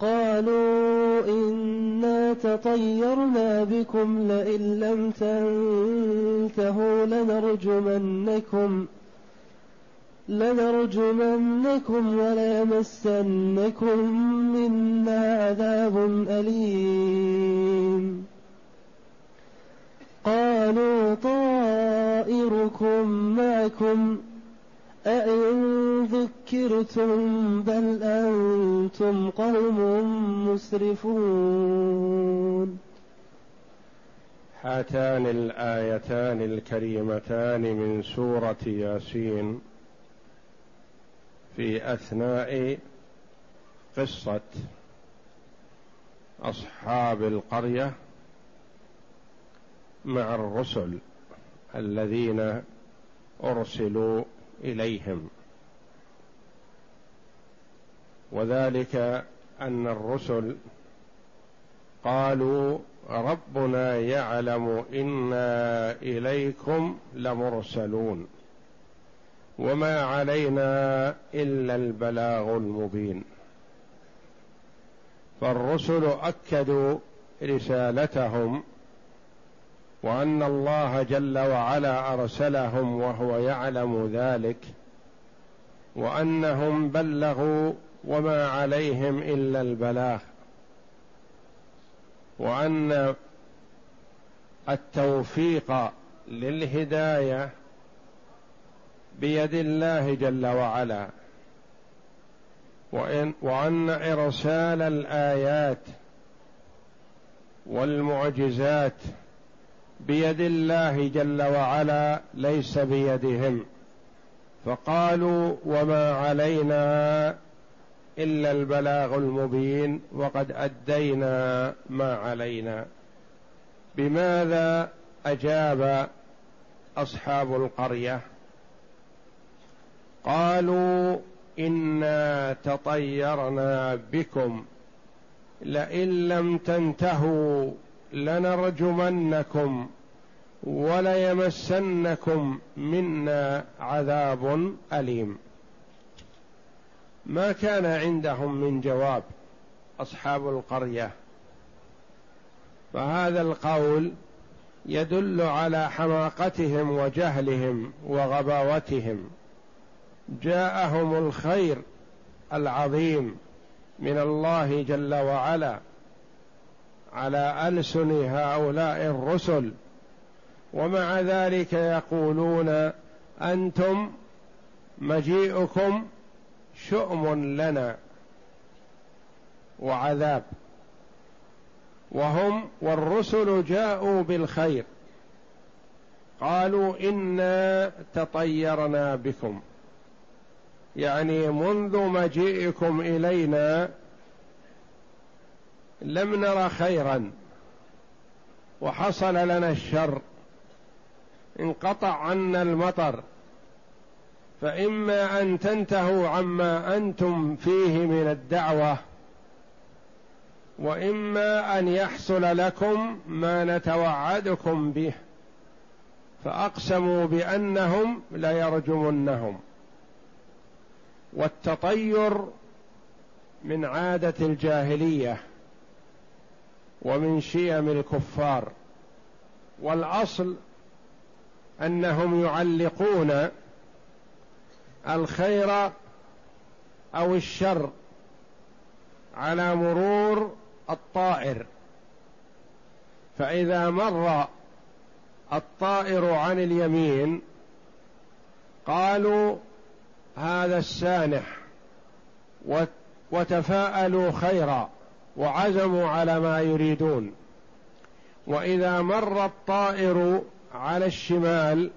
قالوا إنا تطيرنا بكم لئن لم تنتهوا لنرجمنكم لنرجمنكم وليمسنكم منا عذاب أليم قالوا طائركم معكم أئن ذكرتم بل أنتم قوم مسرفون. هاتان الآيتان الكريمتان من سورة ياسين في أثناء قصة أصحاب القرية مع الرسل الذين أرسلوا إليهم. وذلك أن الرسل قالوا ربنا يعلم إنا إليكم لمرسلون وما علينا إلا البلاغ المبين. فالرسل أكدوا رسالتهم وأن الله جل وعلا أرسلهم وهو يعلم ذلك وأنهم بلغوا وما عليهم إلا البلاغ وأن التوفيق للهداية بيد الله جل وعلا وإن وأن إرسال الآيات والمعجزات بيد الله جل وعلا ليس بيدهم. فقالوا وما علينا إلا البلاغ المبين وقد أدينا ما علينا. بماذا أجاب أصحاب القرية؟ قالوا إنا تطيرنا بكم. لئن لم تنتهوا لنرجمنكم وليمسنكم منا عذاب أليم. ما كان عندهم من جواب أصحاب القرية. فهذا القول يدل على حماقتهم وجهلهم وغباوتهم. جاءهم الخير العظيم من الله جل وعلا على ألسن هؤلاء الرسل. ومع ذلك يقولون أنتم مجيئكم شؤم لنا وعذاب. وهم والرسل جاءوا بالخير. قالوا إنا تطيرنا بكم. يعني منذ مجيئكم إلينا لم نر خيرا. وحصل لنا الشر. انقطع عنا المطر. فإما أن تنتهوا عما أنتم فيه من الدعوة وإما أن يحصل لكم ما نتوعدكم به فأقسموا بأنهم ليرجمنهم. والتطير من عادة الجاهلية ومن شيم الكفار والأصل أنهم يعلقون الخير أو الشر على مرور الطائر. فإذا مر الطائر عن اليمين قالوا هذا السانح وتفاءلوا خيرا وعزموا على ما يريدون. وإذا مر الطائر على الشمال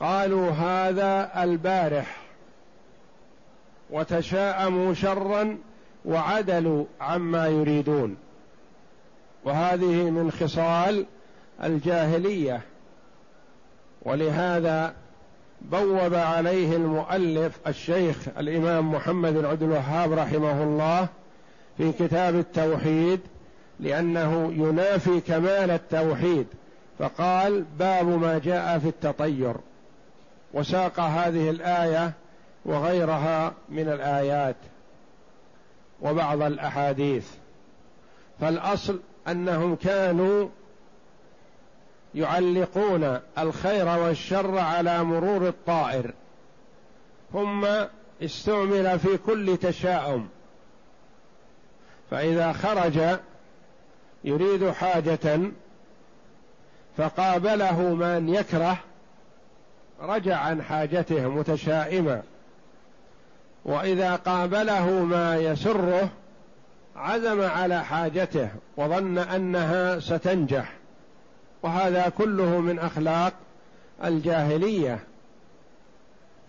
قالوا هذا البارح. وتشاءموا شرا وعدلوا عما يريدون. وهذه من خصال الجاهلية. ولهذا بوب عليه المؤلف الشيخ الإمام محمد بن عبد الوهاب رحمه الله في كتاب التوحيد لأنه ينافي كمال التوحيد. فقال باب ما جاء في التطير. وساق هذه الآية وغيرها من الآيات وبعض الأحاديث. فالأصل أنهم كانوا يعلقون الخير والشر على مرور الطائر. ثم استعمل في كل تشاؤم. فإذا خرج يريد حاجة فقابله من يكره رجع عن حاجته متشائما. وإذا قابله ما يسره عزم على حاجته وظن أنها ستنجح. وهذا كله من أخلاق الجاهلية.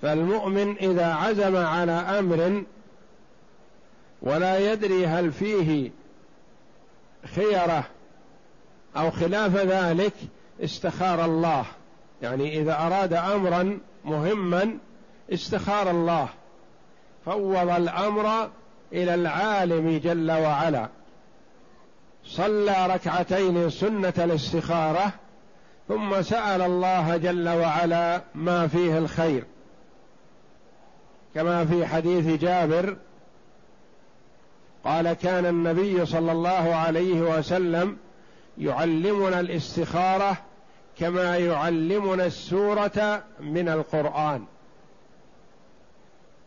فالمؤمن إذا عزم على أمر ولا يدري هل فيه خيرة أو خلاف ذلك استخار الله. يعني إذا أراد أمرا مهما استخار الله فوض الأمر إلى العالم جل وعلا. صلى ركعتين سنة الاستخارة ثم سأل الله جل وعلا ما فيه الخير. كما في حديث جابر قال كان النبي صلى الله عليه وسلم يعلمنا الاستخارة كما يعلمنا السورة من القرآن.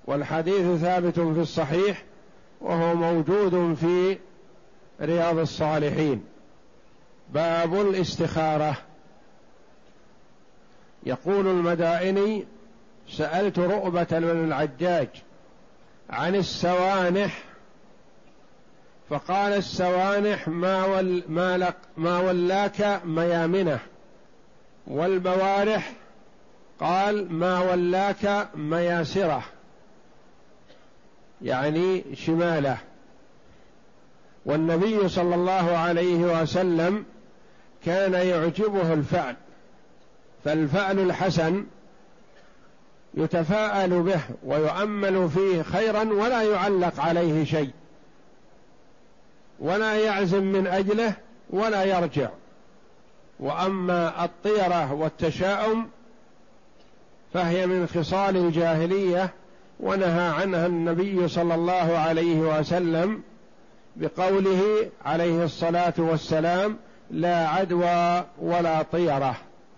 والحديث ثابت في الصحيح وهو موجود في رياض الصالحين. باب الاستخارة. يقول المدائني سألت رؤبة بن العجاج عن السوانح فقال السوانح ما, ول ما, لق ما ولاك ميامنه والبوارح قال ما ولاك مياسره يعني شماله. والنبي صلى الله عليه وسلم كان يعجبه الفعل فالفعل الحسن يتفاءل به ويؤمل فيه خيرا ولا يعلق عليه شيء ولا يعزم من أجله ولا يرجع. وأما الطيرة والتشاؤم فهي من خصال الجاهلية ونهى عنها النبي صلى الله عليه وسلم بقوله عليه الصلاة والسلام لا عدوى ولا طيرة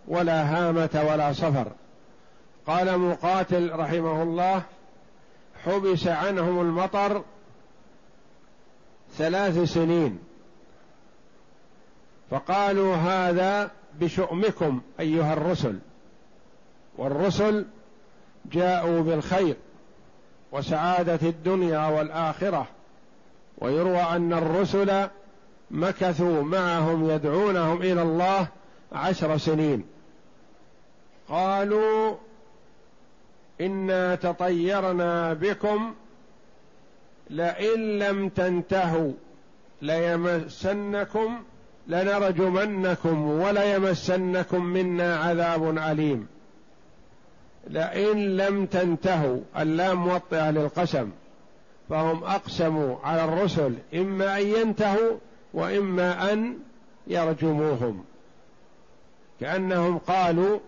ولا هامة ولا صفر. قال مقاتل رحمه الله حبس عنهم المطر ثلاث سنين. فقالوا هذا بشؤمكم أيها الرسل. والرسل جاءوا بالخير وسعادة الدنيا والآخرة ويروى أن الرسل مكثوا معهم يدعونهم إلى الله عشر سنين. قالوا إنا تطيرنا بكم لئن لم تنتهوا ليمسنكم لنرجمنكم وليمسنكم منا عذاب أليم. لئن لم تنتهوا اللام موطئة للقسم. فهم أقسموا على الرسل إما أن ينتهوا وإما أن يرجموهم. كأنهم قالوا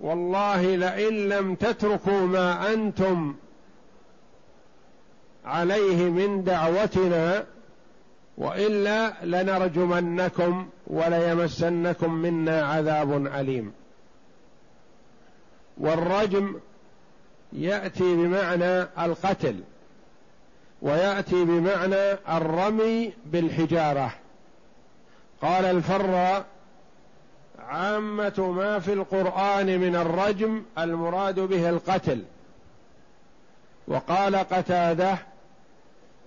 والله لئن لم تتركوا ما أنتم عليه من دعوتنا وإلا لنرجمنكم وليمسنكم منا عذاب أليم. والرجم يأتي بمعنى القتل ويأتي بمعنى الرمي بالحجارة. قال الفراء عامة ما في القرآن من الرجم المراد به القتل. وقال قتاده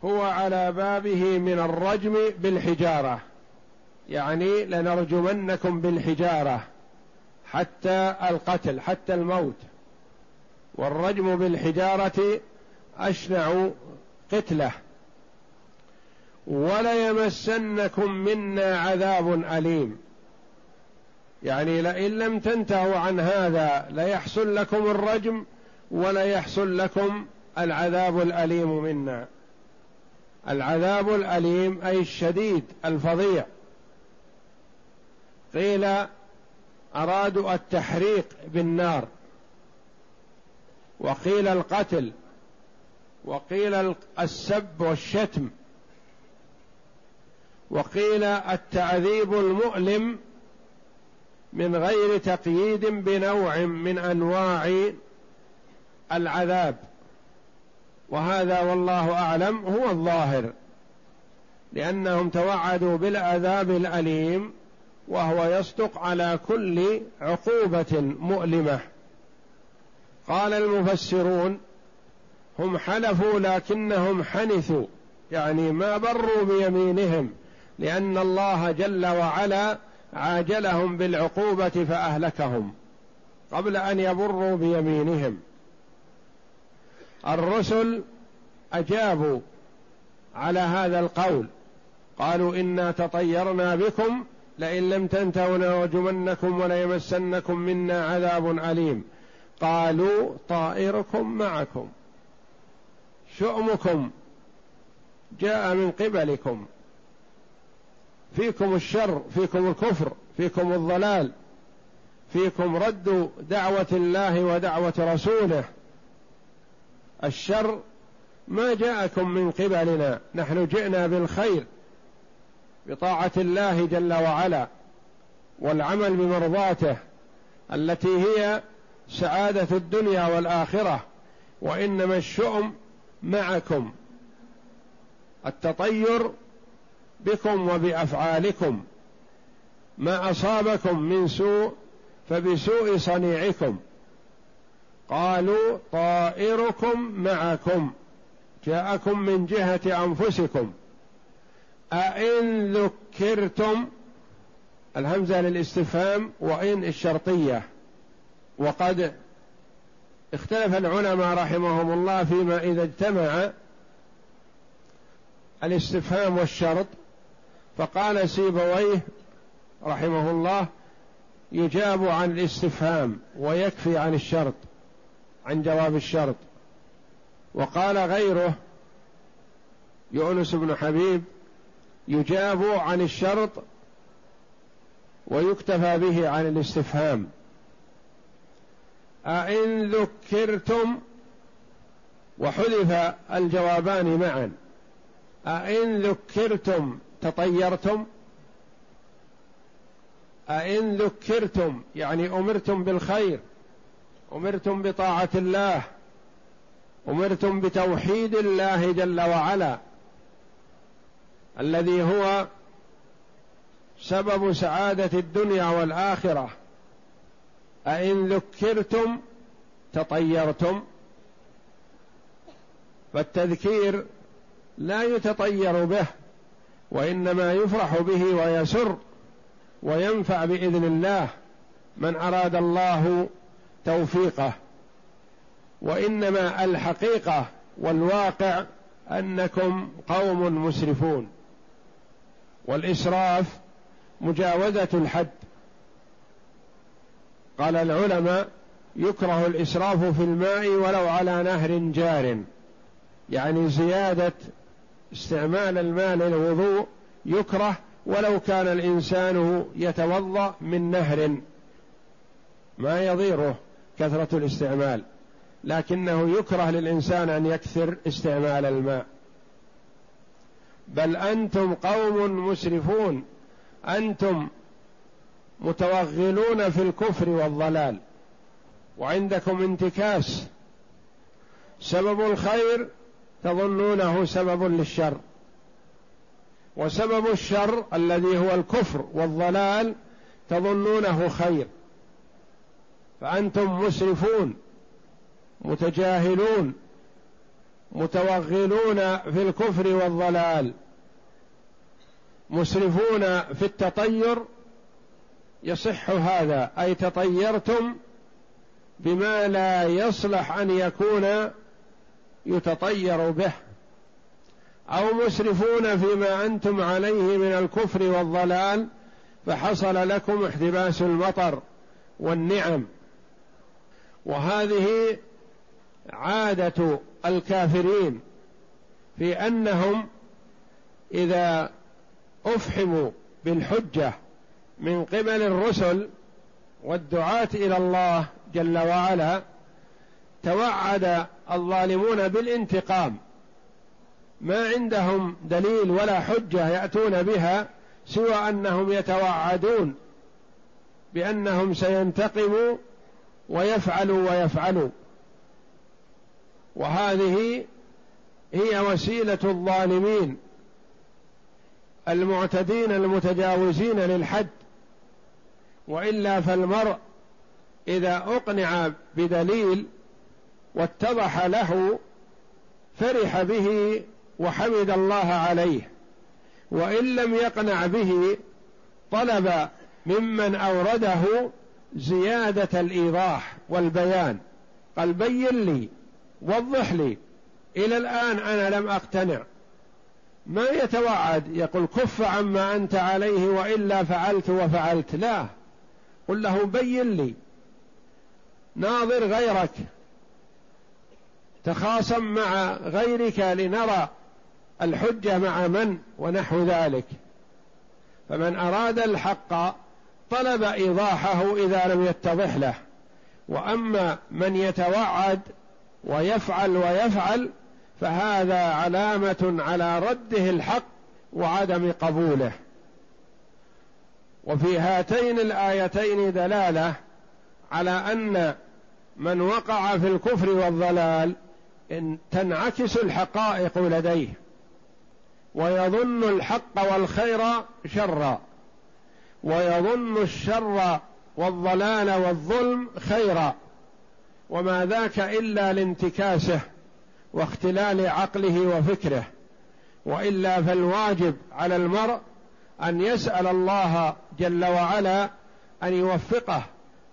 هو على بابه من الرجم بالحجارة. يعني لنرجمنكم بالحجارة حتى القتل حتى الموت. والرجم بالحجارة أشنع قتله. وليمسنكم منا عذاب أليم. يعني لئن لم تنتهوا عن هذا ليحصل لكم الرجم ولا يحصل لكم العذاب الأليم منا. العذاب الأليم أي الشديد الفظيع. قيل أرادوا التحريق بالنار. وقيل القتل. وقيل السب والشتم. وقيل التعذيب المؤلم من غير تقييد بنوع من أنواع العذاب. وهذا والله أعلم هو الظاهر لأنهم توعدوا بالعذاب الأليم وهو يصدق على كل عقوبة مؤلمة. قال المفسرون هم حلفوا لكنهم حنثوا يعني ما بروا بيمينهم لأن الله جل وعلا عاجلهم بالعقوبة فأهلكهم قبل أن يبروا بيمينهم. الرسل أجابوا على هذا القول. قالوا إنا تطيرنا بكم لئن لم تنتهوا لنرجمنكم وليمسنكم منا عذاب أليم. قالوا طائركم معكم. شؤمكم جاء من قبلكم. فيكم الشر فيكم الكفر فيكم الضلال فيكم رد دعوة الله ودعوة رسوله. الشر ما جاءكم من قبلنا نحن جئنا بالخير بطاعة الله جل وعلا والعمل بمرضاته التي هي سعادة الدنيا والآخرة وإنما الشؤم معكم التطير بكم وبأفعالكم ما أصابكم من سوء فبسوء صنيعكم. قالوا طائركم معكم جاءكم من جهة أنفسكم. أئن ذكرتم الهمزة للاستفهام وإن الشرطية. وقد اختلف العلماء رحمهم الله فيما إذا اجتمع الاستفهام والشرط فقال سيبويه رحمه الله يجاب عن الاستفهام ويكفي عن الشرط. عن جواب الشرط. وقال غيره يونس بن حبيب يجاب عن الشرط ويكتفى به عن الاستفهام. أئن ذكرتم وحذف الجوابان معا. أئن ذكرتم تطيرتم. أئن ذكرتم يعني أمرتم بالخير. أمرتم بطاعة الله. أمرتم بتوحيد الله جل وعلا. الذي هو سبب سعادة الدنيا والآخرة. أئن ذكرتم تطيرتم. فالتذكير لا يتطير به وإنما يفرح به ويسر وينفع بإذن الله. من أراد الله توفيقه وإنما الحقيقة والواقع أنكم قوم مسرفون. والإسراف مجاوزة الحد. قال العلماء يكره الإسراف في الماء ولو على نهر جار. يعني زيادة استعمال الماء للوضوء يكره ولو كان الإنسان يتوضأ من نهر ما يضيره. كثرة الاستعمال لكنه يكره للإنسان أن يكثر استعمال الماء. بل أنتم قوم مسرفون أنتم متوغلون في الكفر والضلال وعندكم انتكاس. سبب الخير تظنونه سبب للشر وسبب الشر الذي هو الكفر والضلال تظنونه خير. فأنتم مسرفون متجاهلون متوغلون في الكفر والضلال مسرفون في التطير. يصح هذا أي تطيرتم بما لا يصلح أن يكون يتطير به أو مسرفون فيما أنتم عليه من الكفر والضلال فحصل لكم احتباس المطر والنعم. وهذه عادة الكافرين في أنهم إذا أفحموا بالحجة من قبل الرسل والدعاة إلى الله جل وعلا توعد الظالمون بالانتقام. ما عندهم دليل ولا حجة يأتون بها سوى أنهم يتوعدون بأنهم سينتقموا ويفعلوا ويفعلوا. وهذه هي وسيلة الظالمين المعتدين المتجاوزين للحد. وإلا فالمرء إذا أقنع بدليل واتضح له فرح به وحمد الله عليه. وإن لم يقنع به طلب ممن أورده زيادة الإيضاح والبيان. قال بين لي وضح لي. إلى الآن أنا لم أقتنع. ما يتوعد؟ يقول كف عما أنت عليه وإلا فعلت وفعلت. لا. قل له بين لي. ناظر غيرك. تخاصم مع غيرك لنرى الحجة مع من ونحو ذلك. فمن أراد الحق طلب إيضاحه إذا لم يتضح له. وأما من يتوعد ويفعل ويفعل فهذا علامة على رده الحق وعدم قبوله. وفي هاتين الآيتين دلالة على أن من وقع في الكفر والضلال إن تنعكس الحقائق لديه ويظن الحق والخير شرا. ويظن الشر والضلال والظلم خيرا وما ذاك إلا لانتكاسه واختلال عقله وفكره وإلا فالواجب على المرء أن يسأل الله جل وعلا أن يوفقه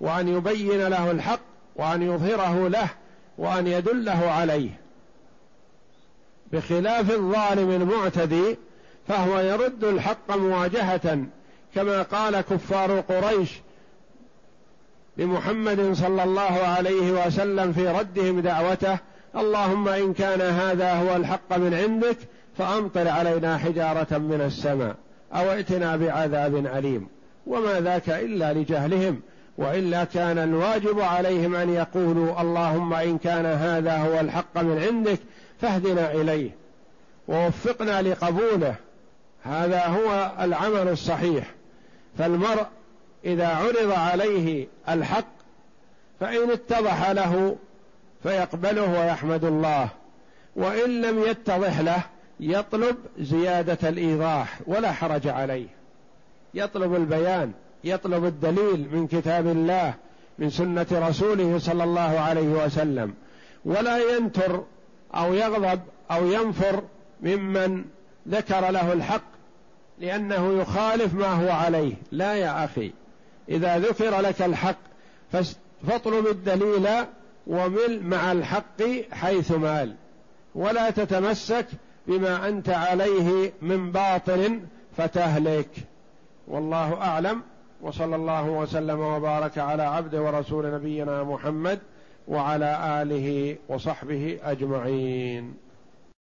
وأن يبين له الحق وأن يظهره له وأن يدله عليه. بخلاف الظالم المعتدي فهو يرد الحق مواجهة كما قال كفار قريش لمحمد صلى الله عليه وسلم في ردهم دعوته اللهم إن كان هذا هو الحق من عندك فأمطر علينا حجارة من السماء أو ائتنا بعذاب أليم. وما ذاك إلا لجهلهم وإلا كان الواجب عليهم أن يقولوا اللهم إن كان هذا هو الحق من عندك فاهدنا إليه. ووفقنا لقبوله. هذا هو العمل الصحيح. فالمرء إذا عرض عليه الحق فإن اتضح له فيقبله ويحمد الله وإن لم يتضح له يطلب زيادة الإيضاح ولا حرج عليه. يطلب البيان يطلب الدليل من كتاب الله من سنة رسوله صلى الله عليه وسلم. ولا ينتر أو يغضب أو ينفر ممن ذكر له الحق لأنه يخالف ما هو عليه. لا يا أخي إذا ذكر لك الحق فاطلب الدليل ومل مع الحق حيث مال. ولا تتمسك بما أنت عليه من باطل فتهلك. والله أعلم. وصلى الله وسلم وبارك على عبد ورسول نبينا محمد وعلى آله وصحبه أجمعين.